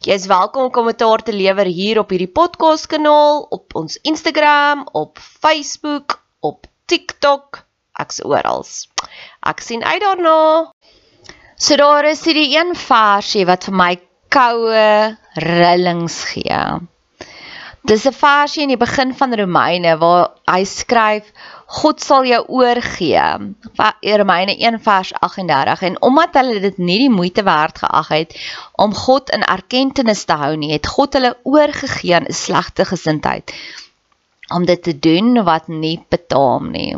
Jy is welkom om kommentaar te lewer hier op hierdie podcast kanaal, op ons Instagram, op Facebook, op TikTok, ek's oral. Ek sien uit daarna. So daar is hierdie een versie wat vir my koue rillings gee. Dis 'n versie in die begin van Romeine waar hy skryf God sal jou oorgee. Romeine 1 vers 38 en omdat hulle dit nie die moeite werd geag het om God in erkenning te hou nie, het God hulle oorgegee aan 'n slegte gesindheid om dit te doen wat nie betaam nie.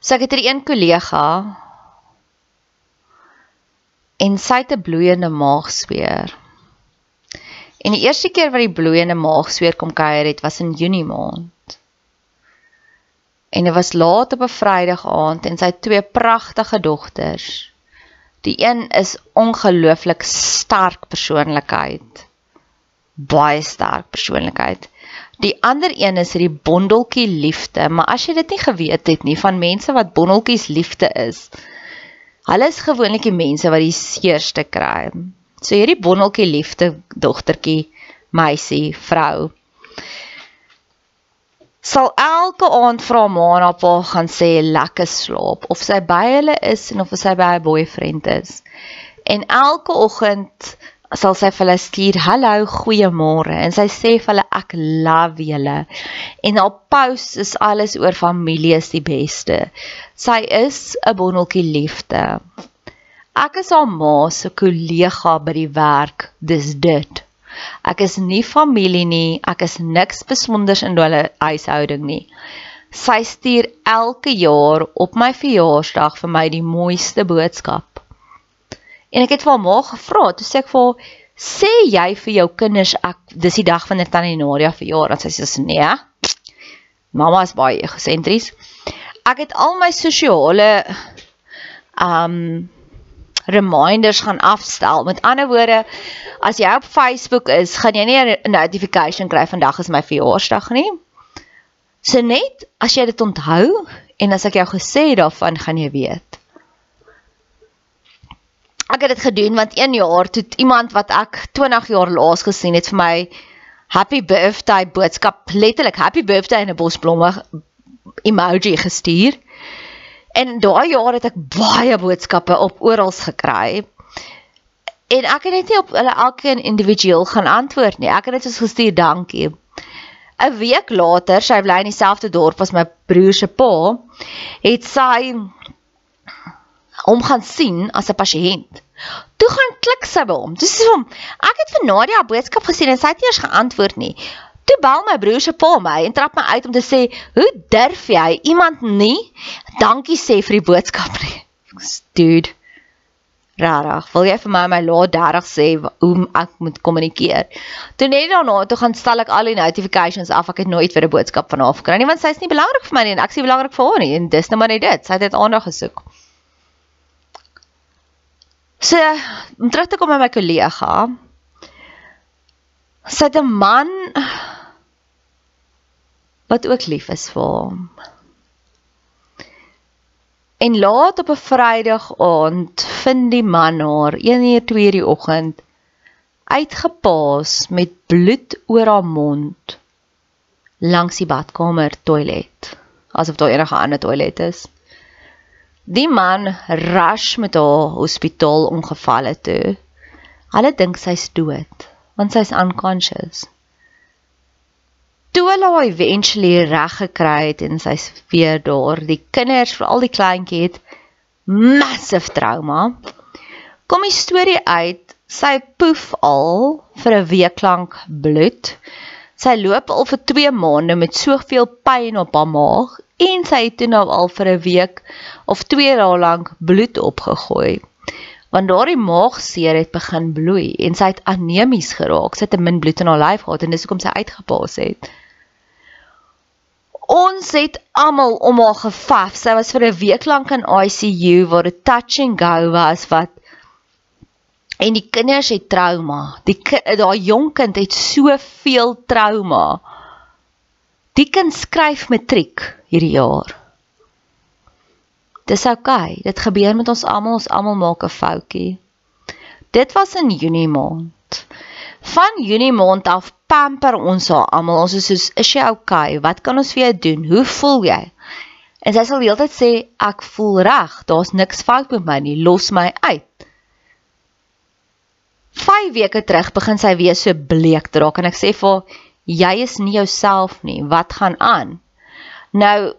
So ek het hier een kollega en sy het 'n bloeiende maagsweer. En die eerste keer wat die bloeiende maagsweer kom kuier het, was in Junie maand. En dit was laat op 'n Vrydag aand en sy twee pragtige dogters. Die een is ongelooflik sterk persoonlikheid. Baie sterk persoonlikheid. Die ander een is hierdie bondeltjie liefde, maar as jy dit nie geweet het nie van mense wat bondeltjies liefde is, hulle is gewoonlik die mense wat die seerste kry. So hierdie bonneltjie liefde dogtertjie, meisie, vrou sal elke aand vra ma na pa gaan sê lekker slaap. Of sy by hulle is en of sy by haar boyfriend is. En elke oggend sal sy vir hulle stuur hallo goeiemôre. En sy sê vir hulle ek love julle. En haar post is alles oor familie is die beste. Sy is 'n bonneltjie liefde Ek is haar ma se kollega by die werk. Dis dit. Ek is nie familie nie. Ek is niks besonders in hulle huishouding nie. Sy stuur elke jaar op my verjaarsdag vir my die mooiste boodskap. En ek het vir haar ma gevra, toe sê ek vir haar, "Sê jy vir jou kinders ek dis die dag wanneer tannie Nadia verjaar?" En sy sê, "Nee." Mamma is baie egosentries. Ek het al my sosiale um reminders gaan afstel. Met ander woorde, as jy op Facebook is, gaan jy nie 'n notification kry vandag is my verjaarsdag nie. So net as jy dit onthou en as ek jou gesê daarvan gaan jy weet. Ek het dit gedoen want 1 jaar toe iemand wat ek 20 jaar laas gesien het vir my happy birthday boodskap letterlik happy birthday in 'n bos blomme emoji gestuur. En daai jaar het ek baie boodskappe op oral gekry. En ek het net nie op hulle elkeen individueel gaan antwoord nie. Ek het net soos gestuur dankie. 'n Week later, sy bly in dieselfde dorp as my broer se pa, het sy hom gaan sien as 'n pasiënt. Toe gaan klik sy by hom. Dis hom. Ek het vir Nadia 'n boodskap gesien en sy het nie eers geantwoord nie. Toe bel my broer se pa my en trap my uit om te sê, "Hoe durf jy iemand nie dankie sê vir die boodskap nie?" Dude. Rarig. Wil jy vir my my laat 30 sê hoe ek moet kommunikeer? Toe net daarna toe gaan stel ek al die notifications af. Ek het nooit weer 'n boodskap van haar gekry nie want sy is nie belangrik vir my nie en ek is nie belangrik vir haar nie en dis net maar net dit. Sy het net aandag gesoek. So, om terug te kom by my kollega. Sy het 'n man wat ook lief is vir hom. En laat op 'n Vrydag aand vind die man haar 1:00 2:00 die oggend uitgepaas met bloed oor haar mond langs die badkamer toilet asof daar enige ander toilet is. Die man rush met haar hospitaal ongevalle toe. Hulle dink sy's dood, want sy's unconscious. Toe hulle haar eventually reg gekry het en sy's weer daar, die kinders, veral die kleintjie het massive trauma. Kom die storie uit, sy poef al vir 'n week lank bloed. Sy loop al vir 2 maande met soveel pyn op haar maag en sy het toe nou al vir 'n week of 2 dae lank bloed opgegooi. Want daardie maagseer het begin bloei en sy het anemies geraak. Sy het te min bloed in haar lyf gehad en dis hoekom sy uitgepaas het. Ons het almal om haar gevaf. Sy was vir 'n week lank in ICU waar dit touch and go was wat en die kinders het trauma. Die daai jong kind het soveel trauma. Die kind skryf matriek hierdie jaar. Dis oukei. Okay. Dit gebeur met ons almal. Ons almal maak 'n foutjie. Dit was in Junie maand. Van Junie maand af pamper ons haar almal. Ons is soos, "Is jy? Okay? Wat kan ons vir jou doen? Hoe voel jy?" En sy sal heeltyd sê, "Ek voel reg. Daar's niks fout met my nie. Los my uit." 5 weke terug begin sy weer so bleek draak en ek sê vir haar, jy is nie jouself nie. Wat gaan aan? Nou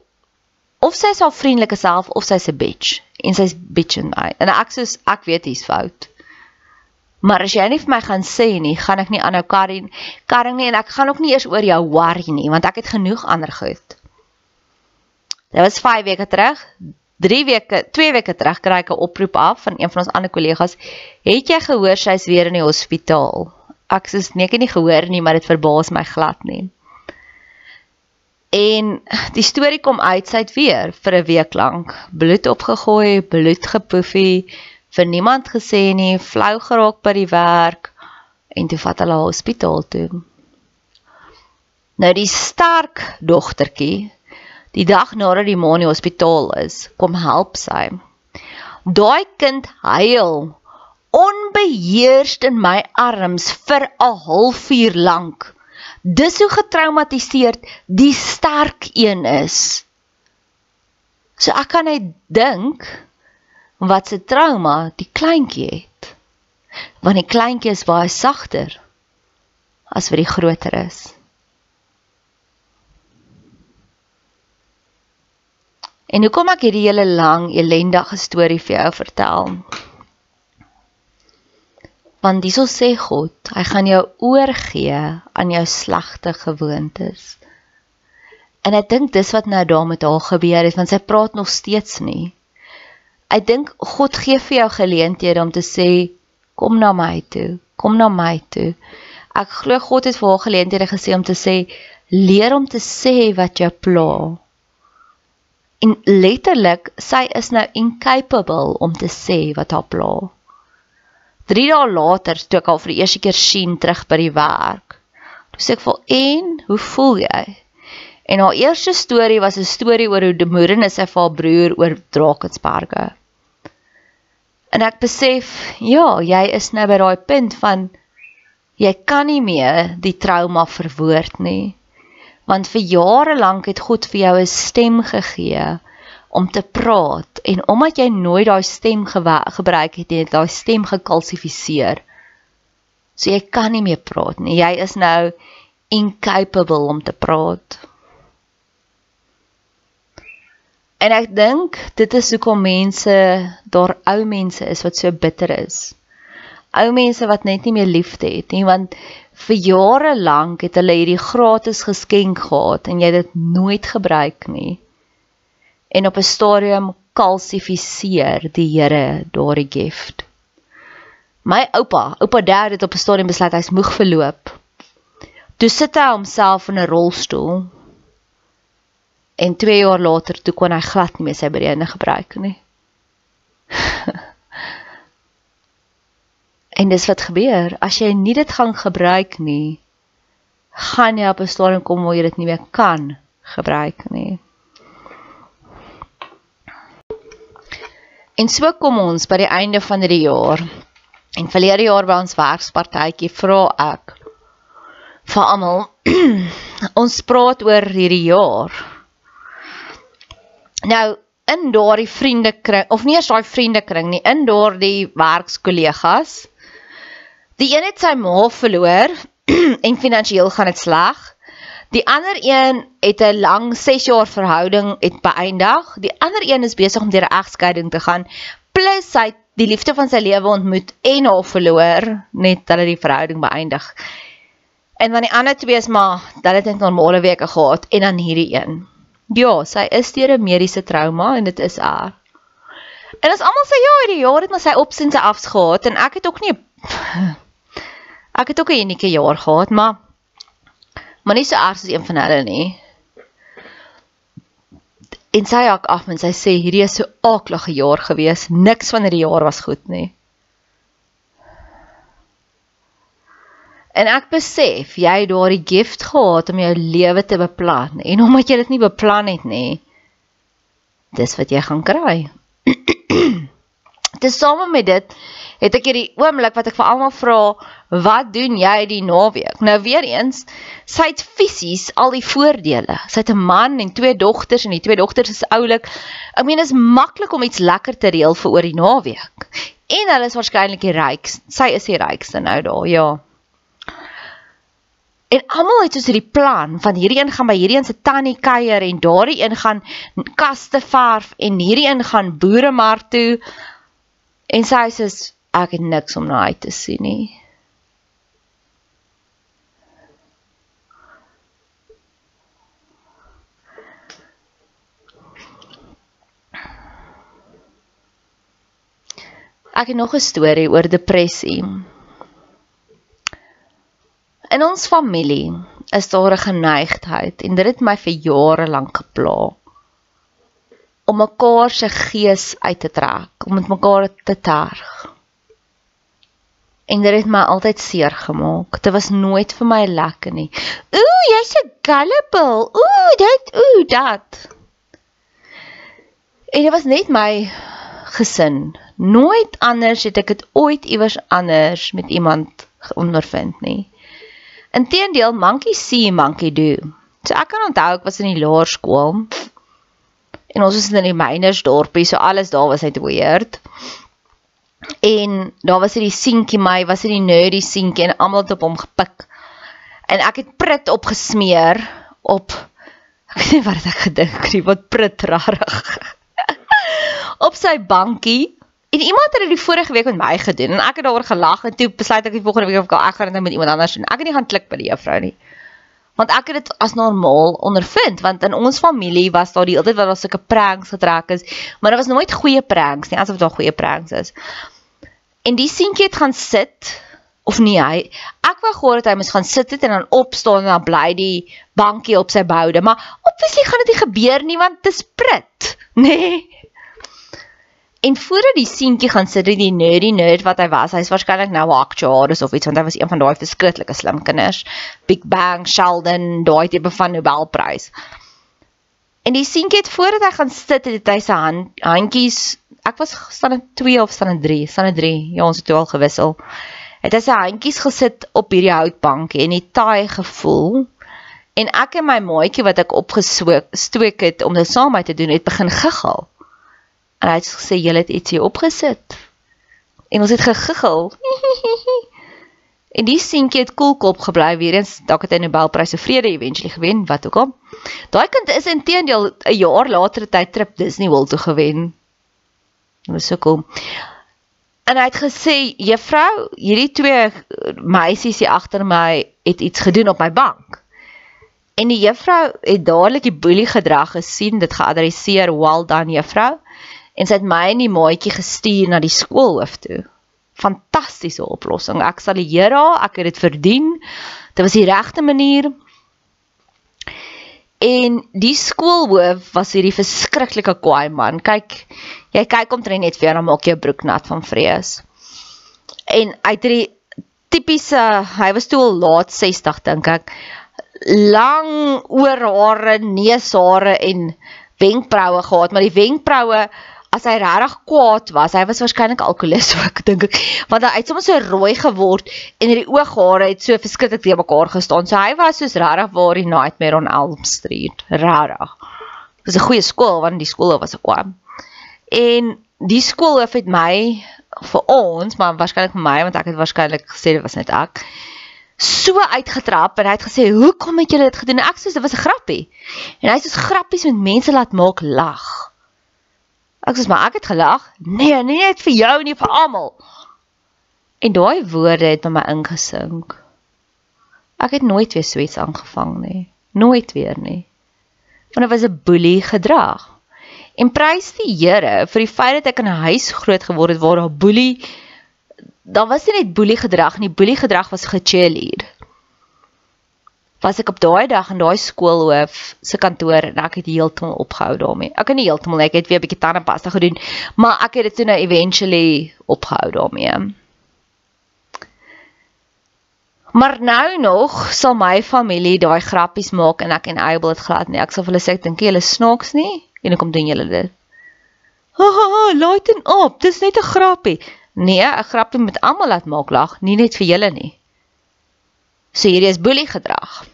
of sy is haar vriendelike self of sy's 'n bitch en sy's bitching my. En ek sê ek weet hier's fout. Maar as jy nie vir my gaan sê nie, gaan ek nie aanhou karring karring nie en ek gaan ook nie eers oor jou worry nie want ek het genoeg ander goed. Dit was 5 weke terug. 3 weke, 2 weke terug kry ek 'n oproep af van een van ons ander kollegas. Het jy gehoor sy's weer in die hospitaal? ek soos nee, ek het nie gehoor nie, maar dit verbaas my glad nie. En die storie kom uit sy het weer vir 'n week lank bloed opgegooi, bloed gepoefie, vir niemand gesê nie, flou geraak by die werk en toe vat hulle haar hospitaal toe. Nou die sterk dogtertjie, die dag nadat die ma in die hospitaal is, kom help sy. Daai kind huil onbeheerst in my arms vir 'n halfuur lank. Dis hoe getraumatiseerd die sterk een is. So ek kan net dink wat se trauma die kleintjie het. Want die kleintjie is baie sagter as wat die groter is. En hoekom ek hierdie hele lang ellendige storie vir jou vertel? Want al sê God, hy gaan jou oorgee aan jou slegte gewoontes. En ek dink dis wat nou daar met haar gebeur het, want sy praat nog steeds nie. Ek dink God gee vir jou geleenthede om te sê kom na my toe, kom na my toe. Ek glo God het vir haar geleenthede gesê om te sê leer om te sê wat jou pla. En letterlik, sy is nou incapable om te sê wat haar pla. 3 dae later toe ek al vir die eerste keer sien terug by die werk. Toe sê ek vir en, hoe voel jy? En haar eerste storie was 'n storie oor hoe die moedernis sy vir haar broer oor Drakensberge. En ek besef, ja, jy is nou by daai punt van jy kan nie meer die trauma verwoord nie. Want vir jare lank het God vir jou 'n stem gegee om te praat en omdat jy nooit daai stem gebruik het nie, daai stem gekalsifiseer. So jy kan nie meer praat nie. Jy is nou incapable om te praat. En ek dink dit is hoekom mense daar ou mense is wat so bitter is. Ou mense wat net nie meer liefde het nie, want vir jare lank het hulle hierdie gratis geskenk gehad en jy het dit nooit gebruik nie. En op 'n stadium kalsifiseer die Here daardie gift. My oupa, oupa dad het op 'n stadium besluit hy's moeg verloop. Toe sit hy homself in 'n rolstoel. En 2 jaar later toe kon hy glad nie meer sy breine gebruik nie. en dis wat gebeur as jy nie dit gaan gebruik nie, gaan jy op 'n stadium kom waar jy dit nie meer kan gebruik nie. En so kom ons by die einde van die jaar. En verlede jaar by ons werkspartytjie vra ek vir almal ons praat oor hierdie jaar. Nou in daardie vriendekring of nie eens daai vriendekring nie, in daardie werkskollegas. Die een het sy ma verloor en finansiëel gaan dit sleg. Die ander een het 'n lang 6 jaar verhouding het beëindig. Die ander een is besig om deur 'n egskeiding te gaan. Plus hy die liefde van sy lewe ontmoet en haar verloor net hulle die verhouding beëindig. En dan die ander twee is maar dat dit net normale weke gehad en dan hierdie een. Ja, sy is deur 'n mediese trauma en dit is haar. En as almal sê ja, hierdie jaar het maar sy op sin sy afs gehad en ek het ook nie ek het ook 'n unieke jaar gehad, maar maar nie so erg as een van hulle nie. En sy hak af en sy sê hierdie is so aaklige jaar gewees. Niks van hierdie jaar was goed nie. En ek besef jy het daardie gift gehad om jou lewe te beplan en omdat jy dit nie beplan het nie, dis wat jy gaan kry. Tesame met dit het ek hierdie oomblik wat ek vir almal vra, wat doen jy die naweek? Nou weer eens, sy het fisies al die voordele. Sy het 'n man en twee dogters en die twee dogters is oulik. Ek meen is maklik om iets lekker te reël vir oor die naweek. En hulle is waarskynlik die rykste. Sy is die rykste nou daar, ja. En almal het soos hierdie plan van hierdie een gaan by hierdie een se tannie kuier en daardie een gaan kaste verf en hierdie een gaan boeremark toe. En sy sê ek het niks om na uit te sien nie. Ek het nog 'n storie oor depressie. In ons familie is daar 'n geneigtheid en dit het my vir jare lank gepla om mekaar se gees uit te trek, om met mekaar te terg en dit het my altyd seer gemaak. Dit was nooit vir my lekker nie. Ooh, jy's 'n gullible. Ooh, dit, ooh, dat. En dit was net my gesin. Nooit anders het ek dit ooit iewers anders met iemand ondervind nie. Inteendeel, monkey see, monkey do. So ek kan onthou ek was in die laerskool en ons was in die mynersdorpie, so alles daar was net weird. En daar was hierdie seentjie my, was hierdie nerdy seentjie en almal het op hom gepik. En ek het prit opgesmeer op ek weet nie wat ek gedink nie, wat prit rarig. op sy bankie. En iemand het dit die vorige week met my gedoen en ek het daaroor gelag en toe besluit ek die volgende week of ek gaan dit nou met iemand anders doen. Ek het nie gaan klik by die juffrou nie. Want ek het dit as normaal ondervind want in ons familie was daar die hele tyd wat daar sulke pranks getrek is, maar daar was nooit goeie pranks nie, asof daar goeie pranks is. En die seentjie het gaan sit of nee, hy ek wou gehoor het hy moes gaan sit het en dan opstaan en dan bly die bankie op sy boude, maar obviously gaan dit nie gebeur nie want dit is prit, nê? Nee. En voordat die seentjie gaan sit, die nerdy nerd wat hy was, hy's waarskynlik nou 'n aktuaris of iets want hy was een van daai verskriklike slim kinders. Big Bang, Sheldon, daai tipe van Nobelprys. En die seentjie het voordat hy gaan sit, het hy sy hand, handjies ek was staan in 2 of staan in 3, staan in 3. Ja, ons het toe al gewissel. Het hy sy handjies gesit op hierdie houtbank en die taai gevoel En ek en my maatjie wat ek opgestook het om dit saam met te doen, het begin giggel. En hy het gesê julle het iets hier opgesit. En ons het gegiggel. en die seentjie het koelkop gebly weer eens dalk het hy Nobelprys se vrede eventually gewen, wat ook al. Daai kind is intedeel 'n jaar later hy trip Disney World toe gewen. Dit was so cool. En hy het gesê, "Juffrou, hierdie twee meisies hier agter my het iets gedoen op my bank." En die juffrou het dadelik die boelie gedrag gesien, dit geadresseer, "Well done, juffrou." En sy het my en die maatjie gestuur na die skoolhoof toe. Fantastiese oplossing. Ek sal die Here, ek het dit verdien. Dit was die regte manier. En die skoolhoof was hierdie verskriklike kwaai man. Kyk, jy kyk omtrent net vir hom maak jou broek nat van vrees. En uit hierdie tipiese, hy was toe al laat 60 dink ek. Lang oorhare, neushare en wenkbroue gehad, maar die wenkbroue as hy regtig kwaad was, hy was waarskynlik alkolikus ook dink ek, want hy het soms so rooi geword en hierdie ooghare het so verskriklik te mekaar gestaan. So hy was soos regtig waar die Nightmare on Elm Street, regtig. Dit was 'n goeie skool want die skool was kwam. En die skoolhoof het my vir ons, maar waarskynlik vir my want ek het waarskynlik gesê dit was net ek so uitgetrap en hy het gesê hoekom het julle dit gedoen ek sê dit was 'n grappie en hy sê grappies met mense laat maak lag Ek sê maar ek het gelag. Nee, nie net vir jou nie, vir almal. En daai woorde het by my ingesink. Ek het nooit weer so iets aangevang nie. Nooit weer nie. Want dit was 'n boelie gedrag. En prys die Here vir die feit dat ek in 'n huis groot geword het waar daar boelie daar was nie net boelie gedrag nie, boelie gedrag was gecheerlead was ek op daai dag in daai skoolhoof se kantoor en ek het heeltemal opgehou daarmee. Ek het nie heeltemal ek het weer 'n bietjie tandepasta gedoen, maar ek het dit toe nou eventually opgehou daarmee. Maar nou nog sal my familie daai grappies maak en ek enable dit glad nie. Ek sal vir hulle sê ek dink julle snaaks nie en hoekom doen julle dit? Ha ha ha, lighten op. Dis net 'n grappie. Nee, 'n grappie met almal laat maak lag, nie net vir julle nie. So hierdie is boelie gedrag.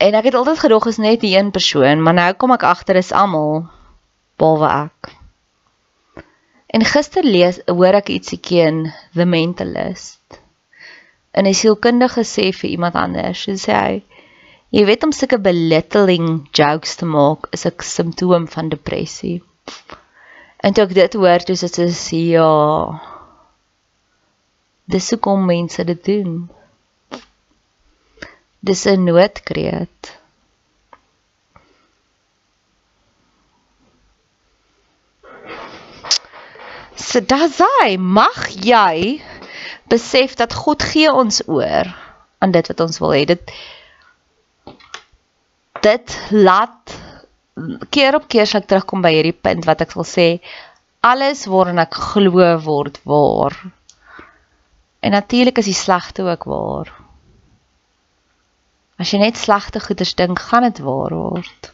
En ek het altyd gedog is net die een persoon, maar nou kom ek agter is almal behalwe ek. En gister lees hoor ek ietsie in The Mentalist. En 'n sielkundige sê vir iemand anders, sy sê hy, jy weet om sulke belittling jokes te maak is 'n simptoom van depressie. En toe ek dit hoor, toe sê sy ja, Dis hoekom mense dit doen. Dis 'n noodkreet. So daai mag jy besef dat God gee ons oor aan dit wat ons wil hê. Dit dit laat keer op keer sal terugkom by hierdie punt wat ek sal sê alles waarin ek glo word waar. En natuurlik is die slegte ook waar. As jy net slegte goeders dink, gaan dit waar word.